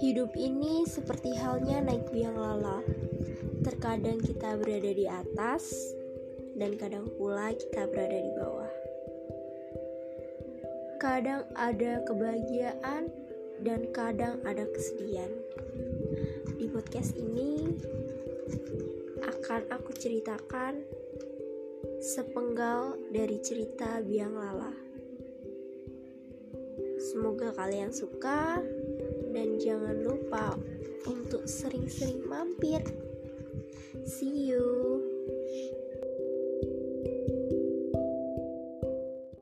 Hidup ini seperti halnya naik biang lala. Terkadang kita berada di atas, dan kadang pula kita berada di bawah. Kadang ada kebahagiaan, dan kadang ada kesedihan. Di podcast ini akan aku ceritakan sepenggal dari cerita biang lala. Semoga kalian suka jangan lupa untuk sering-sering mampir. See you.